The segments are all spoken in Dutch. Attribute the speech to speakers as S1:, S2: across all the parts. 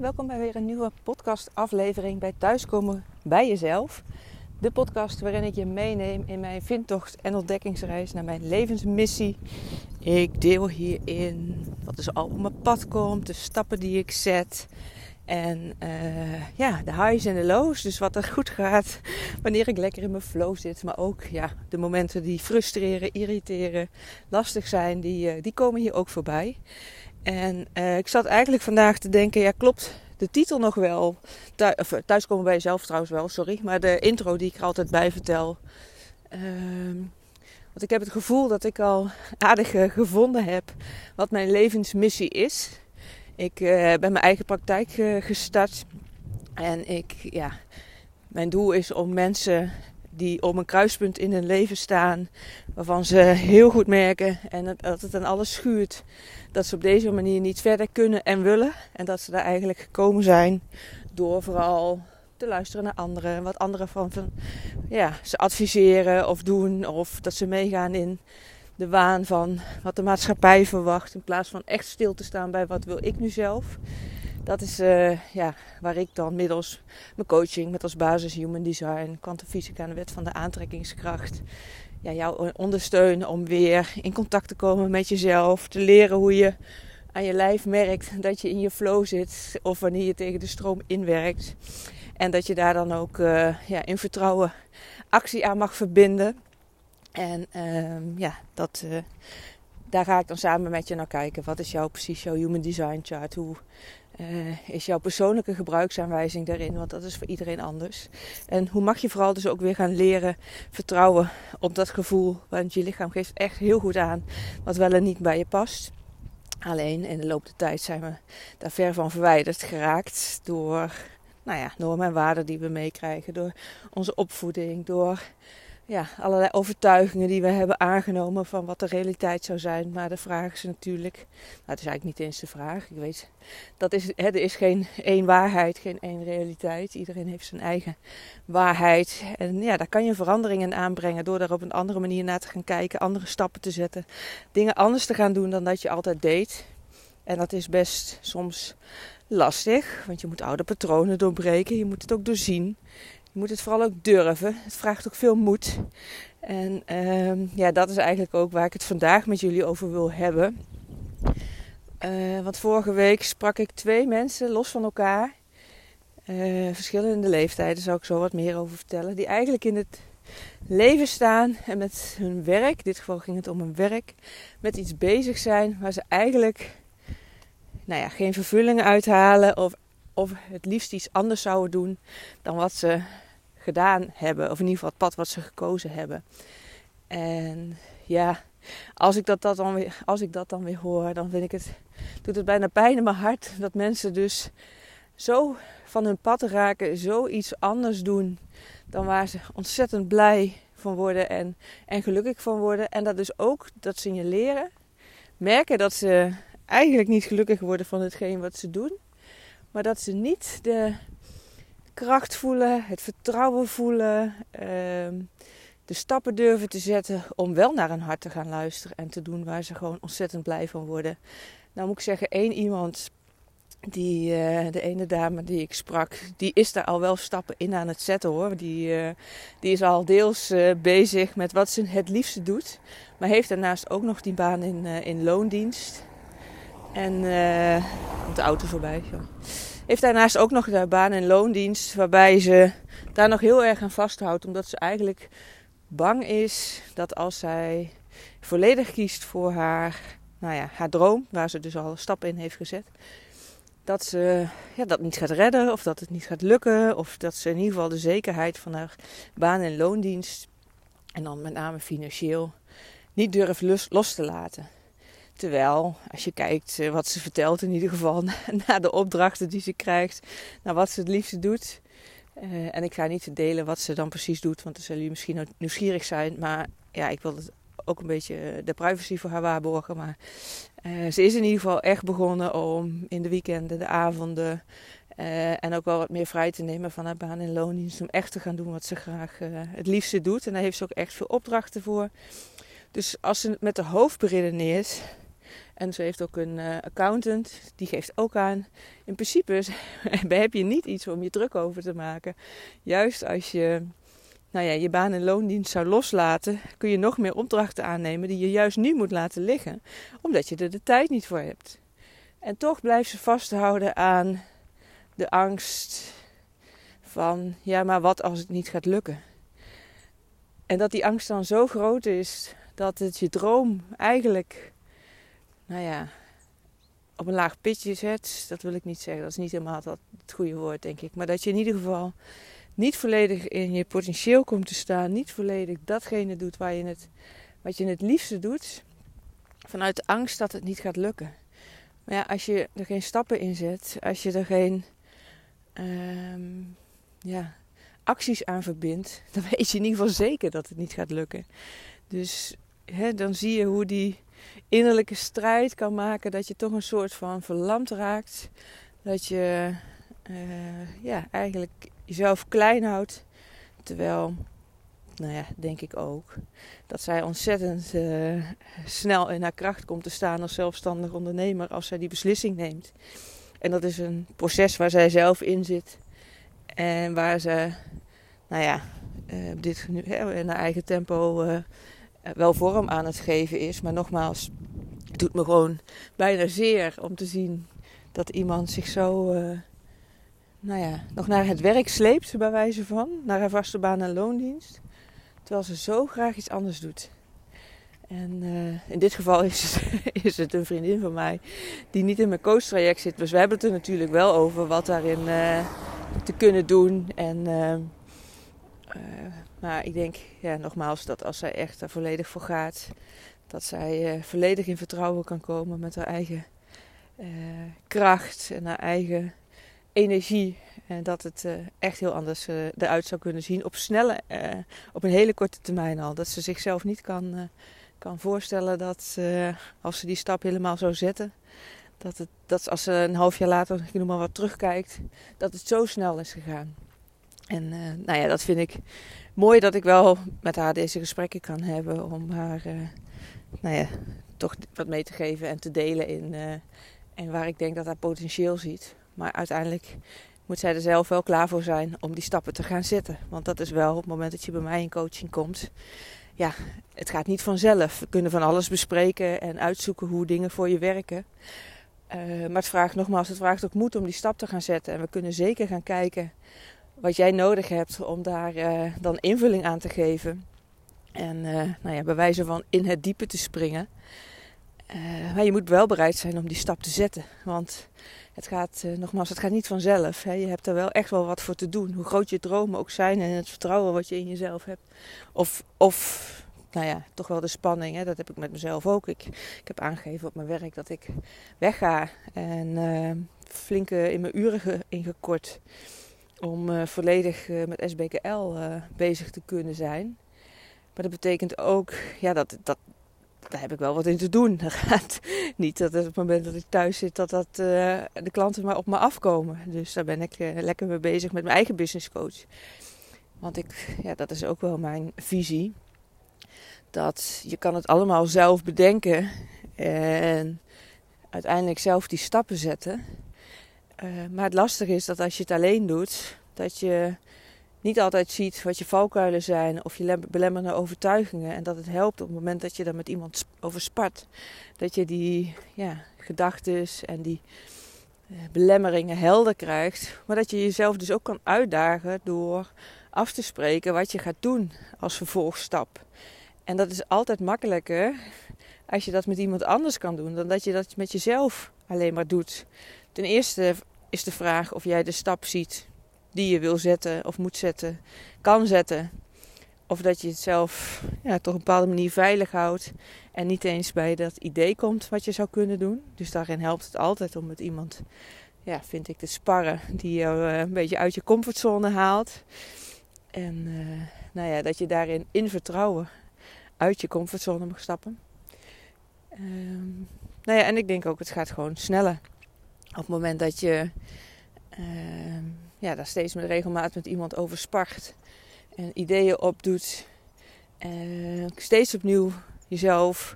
S1: Welkom bij weer een nieuwe podcast-aflevering bij Thuiskomen bij Jezelf. De podcast waarin ik je meeneem in mijn vindtocht en ontdekkingsreis naar mijn levensmissie. Ik deel hierin wat zo al op mijn pad komt, de stappen die ik zet. En uh, ja, de highs en de lows. Dus wat er goed gaat wanneer ik lekker in mijn flow zit. Maar ook ja, de momenten die frustreren, irriteren, lastig zijn, die, uh, die komen hier ook voorbij. En uh, ik zat eigenlijk vandaag te denken, ja klopt de titel nog wel. Thuis, of, thuiskomen bij jezelf trouwens wel, sorry. Maar de intro die ik er altijd bij vertel. Ehm, want ik heb het gevoel dat ik al aardig uh, gevonden heb wat mijn levensmissie is. Ik uh, ben mijn eigen praktijk gestart. En ik, ja, mijn doel is om mensen die op een kruispunt in hun leven staan, waarvan ze heel goed merken en dat het aan alles schuurt, dat ze op deze manier niet verder kunnen en willen. En dat ze daar eigenlijk gekomen zijn door vooral te luisteren naar anderen, wat anderen van, ja, ze adviseren of doen, of dat ze meegaan in de waan van wat de maatschappij verwacht, in plaats van echt stil te staan bij wat wil ik nu zelf dat is uh, ja, waar ik dan middels mijn coaching met als basis human design, kwantumfysica en de wet van de aantrekkingskracht ja, jou ondersteunen om weer in contact te komen met jezelf. Te leren hoe je aan je lijf merkt dat je in je flow zit of wanneer je tegen de stroom inwerkt. En dat je daar dan ook uh, ja, in vertrouwen actie aan mag verbinden. En uh, ja, dat, uh, daar ga ik dan samen met je naar kijken. Wat is jouw precies jouw human design chart? Hoe uh, is jouw persoonlijke gebruiksaanwijzing daarin? Want dat is voor iedereen anders. En hoe mag je vooral dus ook weer gaan leren vertrouwen op dat gevoel? Want je lichaam geeft echt heel goed aan wat wel en niet bij je past. Alleen in de loop der tijd zijn we daar ver van verwijderd geraakt door nou ja, normen en waarden die we meekrijgen, door onze opvoeding, door ja, allerlei overtuigingen die we hebben aangenomen van wat de realiteit zou zijn. Maar de vraag is natuurlijk, nou, het is eigenlijk niet eens de vraag. Ik weet, dat is, hè, er is geen één waarheid, geen één realiteit. Iedereen heeft zijn eigen waarheid. En ja, daar kan je veranderingen aanbrengen door daar op een andere manier naar te gaan kijken, andere stappen te zetten, dingen anders te gaan doen dan dat je altijd deed. En dat is best soms lastig, want je moet oude patronen doorbreken, je moet het ook doorzien. Je moet het vooral ook durven. Het vraagt ook veel moed. En uh, ja, dat is eigenlijk ook waar ik het vandaag met jullie over wil hebben. Uh, want vorige week sprak ik twee mensen los van elkaar. Uh, verschillende leeftijden, zou ik zo wat meer over vertellen. Die eigenlijk in het leven staan en met hun werk, in dit geval ging het om hun werk, met iets bezig zijn waar ze eigenlijk nou ja, geen vervulling uithalen of, of het liefst iets anders zouden doen dan wat ze gedaan hebben. Of in ieder geval het pad wat ze gekozen hebben. En ja, als ik dat, dan weer, als ik dat dan weer hoor, dan vind ik het, doet het bijna pijn in mijn hart dat mensen dus zo van hun pad raken, zoiets anders doen dan waar ze ontzettend blij van worden en, en gelukkig van worden. En dat dus ook dat signaleren, merken dat ze eigenlijk niet gelukkig worden van hetgeen wat ze doen, maar dat ze niet de kracht voelen, het vertrouwen voelen, ehm, de stappen durven te zetten om wel naar hun hart te gaan luisteren en te doen waar ze gewoon ontzettend blij van worden. Nou moet ik zeggen, één iemand, die, uh, de ene dame die ik sprak, die is daar al wel stappen in aan het zetten hoor. Die, uh, die is al deels uh, bezig met wat ze het liefste doet, maar heeft daarnaast ook nog die baan in, in loondienst. En komt de auto voorbij. Zo. Heeft daarnaast ook nog de baan- en loondienst, waarbij ze daar nog heel erg aan vasthoudt, omdat ze eigenlijk bang is dat als zij volledig kiest voor haar, nou ja, haar droom, waar ze dus al stappen in heeft gezet, dat ze ja, dat niet gaat redden of dat het niet gaat lukken, of dat ze in ieder geval de zekerheid van haar baan- en loondienst, en dan met name financieel, niet durft los te laten. Terwijl, als je kijkt eh, wat ze vertelt, in ieder geval naar de opdrachten die ze krijgt, naar wat ze het liefste doet. Uh, en ik ga niet delen wat ze dan precies doet, want dan zullen jullie misschien nieuwsgierig zijn. Maar ja, ik wil het ook een beetje eh, de privacy voor haar waarborgen. Maar uh, ze is in ieder geval echt begonnen om in de weekenden, de avonden en ook wel wat meer vrij te nemen van haar baan en loondienst. Om echt te gaan doen wat ze graag het liefste doet. En daar heeft ze ook echt veel opdrachten voor. Dus als ze met de hoofd beredeneert En ze heeft ook een uh, accountant, die geeft ook aan. In principe heb je niet iets om je druk over te maken. Juist als je nou ja, je baan- en loondienst zou loslaten, kun je nog meer opdrachten aannemen die je juist nu moet laten liggen, omdat je er de tijd niet voor hebt. En toch blijft ze vasthouden aan de angst van, ja, maar wat als het niet gaat lukken? En dat die angst dan zo groot is dat het je droom eigenlijk, nou ja, op een laag pitje zet. Dat wil ik niet zeggen, dat is niet helemaal dat, het goede woord, denk ik. Maar dat je in ieder geval niet volledig in je potentieel komt te staan. Niet volledig datgene doet waar je het, wat je het liefste doet. Vanuit de angst dat het niet gaat lukken. Maar ja, als je er geen stappen in zet, als je er geen ehm, ja, acties aan verbindt, dan weet je in ieder geval zeker dat het niet gaat lukken. Dus hè, dan zie je hoe die innerlijke strijd kan maken dat je toch een soort van verlamd raakt. Dat je uh, ja, eigenlijk jezelf klein houdt. Terwijl, nou ja, denk ik ook, dat zij ontzettend uh, snel in haar kracht komt te staan als zelfstandig ondernemer als zij die beslissing neemt. En dat is een proces waar zij zelf in zit. En waar ze, nou ja, uh, dit nu in haar eigen tempo wel vorm aan het geven is. Maar nogmaals, het doet me gewoon bijna zeer om te zien dat iemand zich zo nou ja, nog naar het werk sleept, bij wijze van, naar haar vaste baan en loondienst. Terwijl ze zo graag iets anders doet. En uh, in dit geval is het, is het, een vriendin van mij die niet in mijn coachtraject zit. Dus we hebben het er natuurlijk wel over wat daarin uh, te kunnen doen. En, uh, maar ik denk ja, nogmaals dat als zij echt er volledig voor gaat, dat zij volledig in vertrouwen kan komen met haar eigen kracht en haar eigen energie. En dat het echt heel anders eruit zou kunnen zien. Op snelle, op een hele korte termijn al. Dat ze zichzelf niet kan, kan voorstellen dat als ze die stap helemaal zou zetten. Dat, het, dat als ze een half jaar later, ik noem maar wat, terugkijkt. Dat het zo snel is gegaan. En nou ja, dat vind ik mooi dat ik wel met haar deze gesprekken kan hebben. Om haar, nou ja, toch wat mee te geven en te delen in. en waar ik denk dat haar potentieel ziet. Maar uiteindelijk moet zij er zelf wel klaar voor zijn om die stappen te gaan zetten. Want dat is wel op het moment dat je bij mij in coaching komt. Ja, het gaat niet vanzelf. We kunnen van alles bespreken en uitzoeken hoe dingen voor je werken. Maar het vraagt nogmaals, het vraagt ook moed om die stap te gaan zetten. En we kunnen zeker gaan kijken wat jij nodig hebt om daar uh, dan invulling aan te geven. En uh, nou ja, bij wijze van in het diepe te springen. maar je moet wel bereid zijn om die stap te zetten. Want het gaat, nogmaals, het gaat niet vanzelf. Hè. Je hebt er wel echt wel wat voor te doen. Hoe groot je dromen ook zijn en het vertrouwen wat je in jezelf hebt. Of, of nou ja, toch wel de spanning. Hè. Dat heb ik met mezelf ook. Ik, ik heb aangegeven op mijn werk dat ik wegga. En uh, flinke in mijn uren ingekort. Om uh, volledig met SBKL bezig te kunnen zijn. Maar dat betekent ook ja, dat, dat, daar heb ik wel wat in te doen. Dat gaat niet dat op het moment dat ik thuis zit, dat, dat de klanten maar op me afkomen. Dus daar ben ik lekker mee bezig met mijn eigen business coach. Want ik, ja, dat is ook wel mijn visie. Dat je kan het allemaal zelf bedenken en uiteindelijk zelf die stappen zetten. Maar het lastige is dat als je het alleen doet, dat je niet altijd ziet wat je valkuilen zijn of je belemmerende overtuigingen. En dat het helpt op het moment dat je daar met iemand over spart. Dat je die ja, gedachten en die eh, belemmeringen helder krijgt. Maar dat je jezelf dus ook kan uitdagen door af te spreken wat je gaat doen als vervolgstap. En dat is altijd makkelijker als je dat met iemand anders kan doen dan dat je dat met jezelf alleen maar doet. Ten eerste is de vraag of jij de stap ziet die je wil zetten of moet zetten, kan zetten. Of dat je het zelf ja, toch op een bepaalde manier veilig houdt. En niet eens bij dat idee komt wat je zou kunnen doen. Dus daarin helpt het altijd om met iemand, ja, vind ik, te sparren. Die je uh, een beetje uit je comfortzone haalt. En uh, nou ja, dat je daarin in vertrouwen uit je comfortzone mag stappen. Um, nou ja, en ik denk ook, het gaat gewoon sneller. Op het moment dat je uh, ja, daar steeds met regelmaat met iemand over spart. En ideeën opdoet. En steeds opnieuw jezelf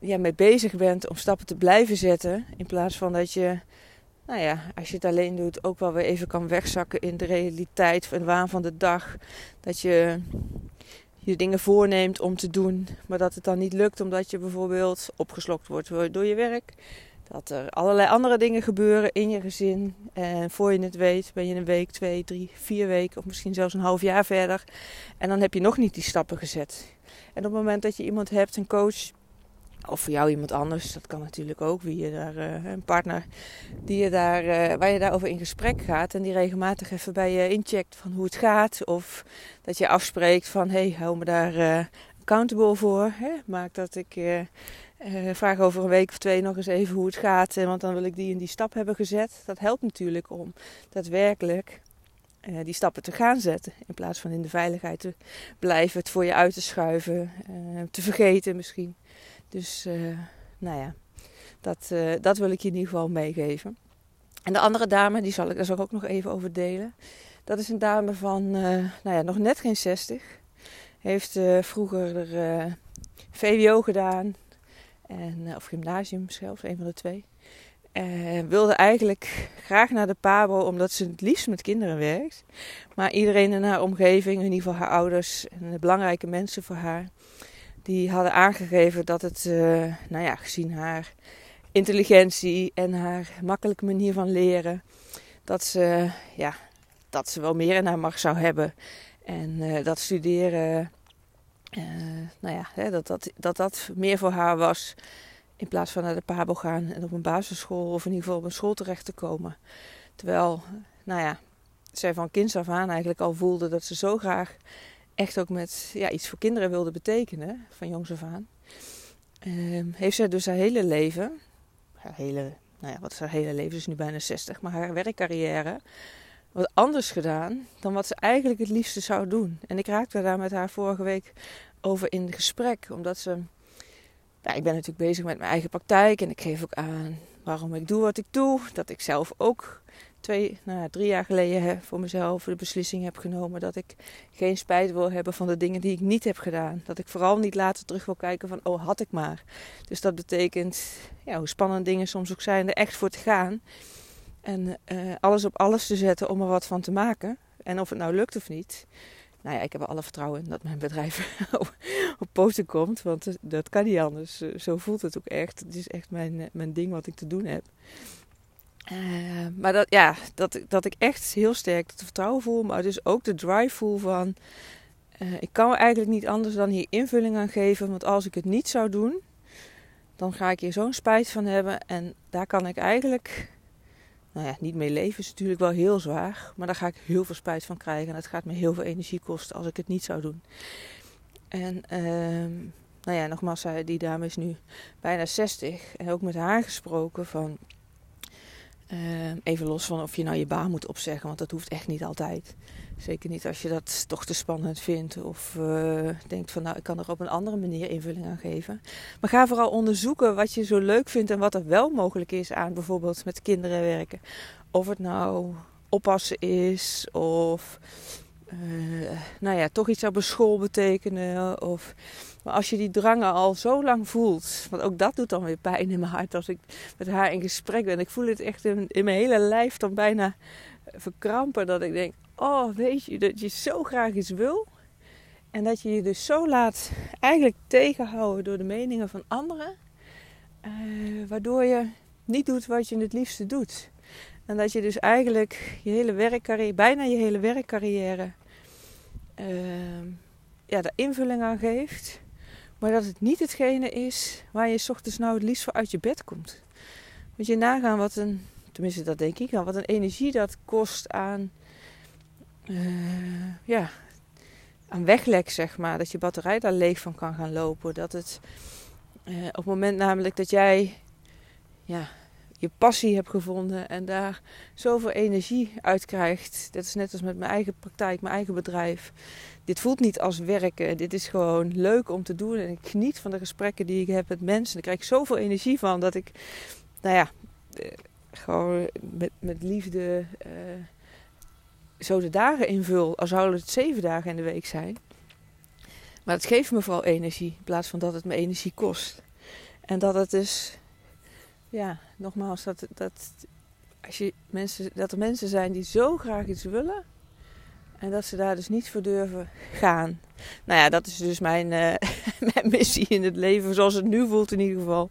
S1: ja, mee bezig bent om stappen te blijven zetten. In plaats van dat je, nou ja, als je het alleen doet, ook wel weer even kan wegzakken in de realiteit en waan van de dag. Dat je je dingen voorneemt om te doen, maar dat het dan niet lukt omdat je bijvoorbeeld opgeslokt wordt door je werk. Dat er allerlei andere dingen gebeuren in je gezin. En voor je het weet ben je een week, twee, drie, vier weken of misschien zelfs een half jaar verder. En dan heb je nog niet die stappen gezet. En op het moment dat je iemand hebt, een coach, of voor jou iemand anders, dat kan natuurlijk ook, wie je daar, uh, een partner, die je daar, uh, waar je daarover in gesprek gaat en die regelmatig even bij je incheckt van hoe het gaat. Of dat je afspreekt van, hé, hey, hou me daar uh, accountable voor. Hè? Maak dat ik vraag over een week of twee nog eens even hoe het gaat, want dan wil ik die en die stap hebben gezet. Dat helpt natuurlijk om daadwerkelijk uh, die stappen te gaan zetten. In plaats van in de veiligheid te blijven, het voor je uit te schuiven, te vergeten misschien. Dus nou ja, dat, dat wil ik je in ieder geval meegeven. En de andere dame, die zal ik, daar ook nog even over delen. Dat is een dame van, nou ja, nog net geen 60. Heeft vroeger er, VWO gedaan. En, of gymnasium zelfs, een van de twee. Uh, wilde eigenlijk graag naar de Pabo omdat ze het liefst met kinderen werkt. Maar iedereen in haar omgeving, in ieder geval haar ouders en de belangrijke mensen voor haar, die hadden aangegeven dat het, uh, nou ja, gezien haar intelligentie en haar makkelijke manier van leren, dat ze, ja, dat ze wel meer in haar mag zou hebben. En dat studeren, nou ja, hè, dat, dat, dat dat meer voor haar was in plaats van naar de Pabo gaan en op een basisschool of in ieder geval op een school terecht te komen. Terwijl, nou ja, zij van kinds af aan eigenlijk al voelde dat ze zo graag echt ook met ja, iets voor kinderen wilde betekenen, van jongs af aan. Ehm, heeft zij dus haar hele leven, haar hele, nou ja, wat is haar hele leven, ze is nu bijna 60, maar haar werkcarrière, wat anders gedaan dan wat ze eigenlijk het liefste zou doen. En ik raakte daar met haar vorige week over in gesprek, omdat ze ik ben natuurlijk bezig met mijn eigen praktijk en ik geef ook aan waarom ik doe wat ik doe. Dat ik zelf ook twee, nou, drie jaar geleden voor mezelf de beslissing heb genomen dat ik geen spijt wil hebben van de dingen die ik niet heb gedaan. Dat ik vooral niet later terug wil kijken van, oh had ik maar. Dus dat betekent, ja, hoe spannend dingen soms ook zijn, er echt voor te gaan. En uh, alles op alles te zetten om er wat van te maken. En of het nou lukt of niet nou ja, ik heb er alle vertrouwen in dat mijn bedrijf op poten komt. Want dat kan niet anders. Zo voelt het ook echt. Het is echt mijn, eh, mijn ding wat ik te doen heb. Uh, maar dat, ja, dat, dat ik echt heel sterk het vertrouwen voel. Maar dus ook de drive voel van... Ik kan eigenlijk niet anders dan hier invulling aan geven. Want als ik het niet zou doen... Dan ga ik hier zo'n spijt van hebben. En daar kan ik eigenlijk nou ja, niet mee leven is natuurlijk wel heel zwaar. Maar daar ga ik heel veel spijt van krijgen. En het gaat me heel veel energie kosten als ik het niet zou doen. En uh, nou ja, nogmaals, die dame is nu bijna 60. En ook met haar gesproken van... Uh, even los van of je nou je baan moet opzeggen, want dat hoeft echt niet altijd. Zeker niet als je dat toch te spannend vindt of uh, denkt van nou ik kan er op een andere manier invulling aan geven. Maar ga vooral onderzoeken wat je zo leuk vindt en wat er wel mogelijk is aan bijvoorbeeld met kinderen werken. Of het nou oppassen is of uh, nou ja, toch iets op een school betekenen. Of, maar als je die drangen al zo lang voelt, want ook dat doet dan weer pijn in mijn hart als ik met haar in gesprek ben. Ik voel het echt in, mijn hele lijf dan bijna verkrampen dat ik denk, oh weet je, dat je zo graag iets wil. En dat je je dus zo laat eigenlijk tegenhouden door de meningen van anderen. Uh, waardoor je niet doet wat je het liefste doet. En dat je dus eigenlijk je hele werkcarrière, bijna je hele werkcarrière, uh, ja, de invulling aan geeft. Maar dat het niet hetgene is waar je s ochtends nou het liefst voor uit je bed komt. Moet je nagaan wat een, tenminste dat denk ik, wat een energie dat kost aan, uh, ja, aan weglek zeg maar. Dat je batterij daar leeg van kan gaan lopen. Dat het uh, op het moment namelijk dat jij ja, je passie hebt gevonden en daar zoveel energie uit krijgt. Dat is net als met mijn eigen praktijk, mijn eigen bedrijf. Dit voelt niet als werken. Dit is gewoon leuk om te doen. En ik geniet van de gesprekken die ik heb met mensen. Ik krijg zoveel energie van dat ik, nou ja, eh, gewoon met, met liefde uh, zo de dagen invul. Al zouden het zeven dagen in de week zijn. Maar het geeft me vooral energie in plaats van dat het me energie kost. En dat het dus, ja, nogmaals, dat, dat, als je mensen, dat er mensen zijn die zo graag iets willen. En dat ze daar dus niet voor durven gaan. Nou ja, dat is dus mijn, uh, mijn missie in het leven, zoals het nu voelt in ieder geval.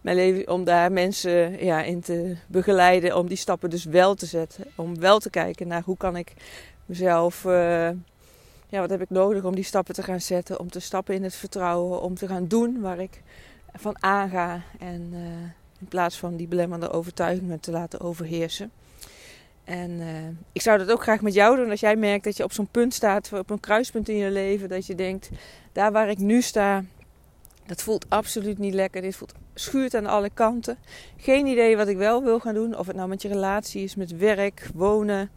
S1: Mijn leven, om daar mensen ja, in te begeleiden, om die stappen dus wel te zetten. Om wel te kijken naar hoe kan ik mezelf, uh, ja, wat heb ik nodig om die stappen te gaan zetten. Om te stappen in het vertrouwen, om te gaan doen waar ik van aanga. En uh, in plaats van die belemmerende overtuigingen te laten overheersen. En uh, ik zou dat ook graag met jou doen als jij merkt dat je op zo'n punt staat, op een kruispunt in je leven, dat je denkt, daar waar ik nu sta, dat voelt absoluut niet lekker. Dit voelt schuurt aan alle kanten. Geen idee wat ik wel wil gaan doen, of het nou met je relatie is, met werk, wonen,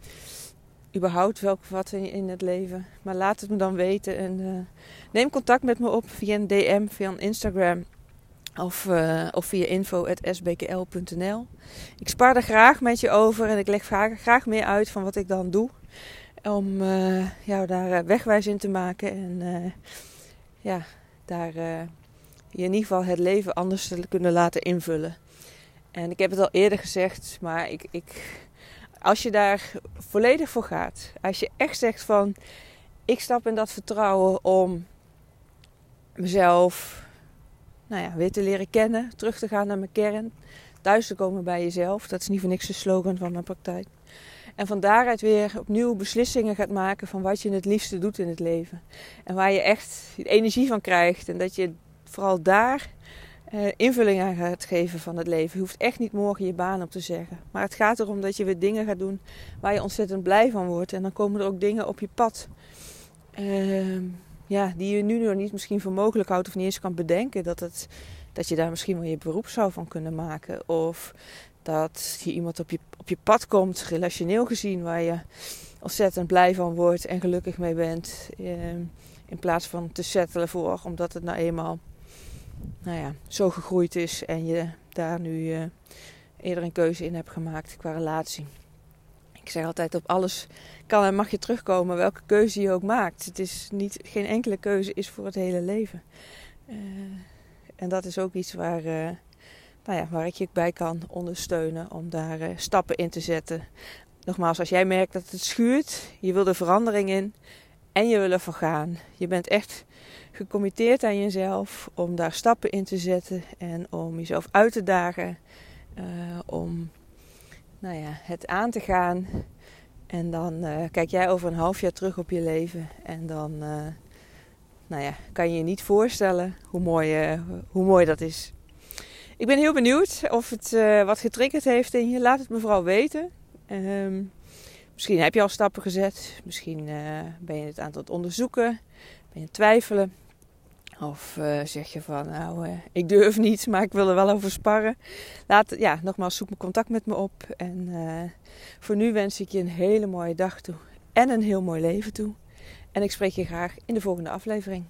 S1: überhaupt welk wat in, het leven. Maar laat het me dan weten en uh, neem contact met me op via een DM, via een Instagram of, uh, of via info.sbkl.nl. Ik spaar er graag met je over en ik leg graag, graag meer uit van wat ik dan doe. Om uh, jou daar uh, wegwijs in te maken en ja, daar je in ieder geval het leven anders te kunnen laten invullen. En ik heb het al eerder gezegd, maar ik, ik, als je daar volledig voor gaat, als je echt zegt van ik stap in dat vertrouwen om mezelf nou ja, weer te leren kennen, terug te gaan naar mijn kern, thuis te komen bij jezelf. Dat is niet voor niks de slogan van mijn praktijk. En van daaruit weer opnieuw beslissingen gaat maken van wat je het liefste doet in het leven. En waar je echt energie van krijgt. En dat je vooral daar uh, invulling aan gaat geven van het leven. Je hoeft echt niet morgen je baan op te zeggen. Maar het gaat erom dat je weer dingen gaat doen waar je ontzettend blij van wordt. En dan komen er ook dingen op je pad. Uh, ja, die je nu nog niet misschien voor mogelijk houdt of niet eens kan bedenken. Dat, het, dat je daar misschien wel je beroep zou van kunnen maken. Of dat je iemand op je, op je pad komt, relationeel gezien, waar je ontzettend blij van wordt en gelukkig mee bent. Eh, in plaats van te settelen voor, omdat het nou eenmaal nou ja, zo gegroeid is en je daar nu uh, eerder een keuze in hebt gemaakt qua relatie. Ik zeg altijd op alles kan en mag je terugkomen, welke keuze je ook maakt. Het is niet, geen enkele keuze is voor het hele leven. Uh, en dat is ook iets waar, uh, nou ja, waar ik je bij kan ondersteunen om daar uh, stappen in te zetten. Nogmaals, als jij merkt dat het schuurt, je wil er verandering in en je wil ervoor gaan. Je bent echt gecommitteerd aan jezelf om daar stappen in te zetten en om jezelf uit te dagen. om nou ja, het aan te gaan. En dan uh, kijk jij over een half jaar terug op je leven. En dan uh, nou ja, kan je je niet voorstellen hoe mooi, uh, hoe mooi dat is. Ik ben heel benieuwd of het wat getriggerd heeft in je. Laat het me vooral weten. Um, misschien heb je al stappen gezet. Misschien ben je het aan het onderzoeken. Ben je twijfelen. Of uh, zeg je van, nou, uh, ik durf niet, maar ik wil er wel over sparren. Laat, ja, nogmaals, zoek me contact met me op. En uh, voor nu wens ik je een hele mooie dag toe. En een heel mooi leven toe. En ik spreek je graag in de volgende aflevering.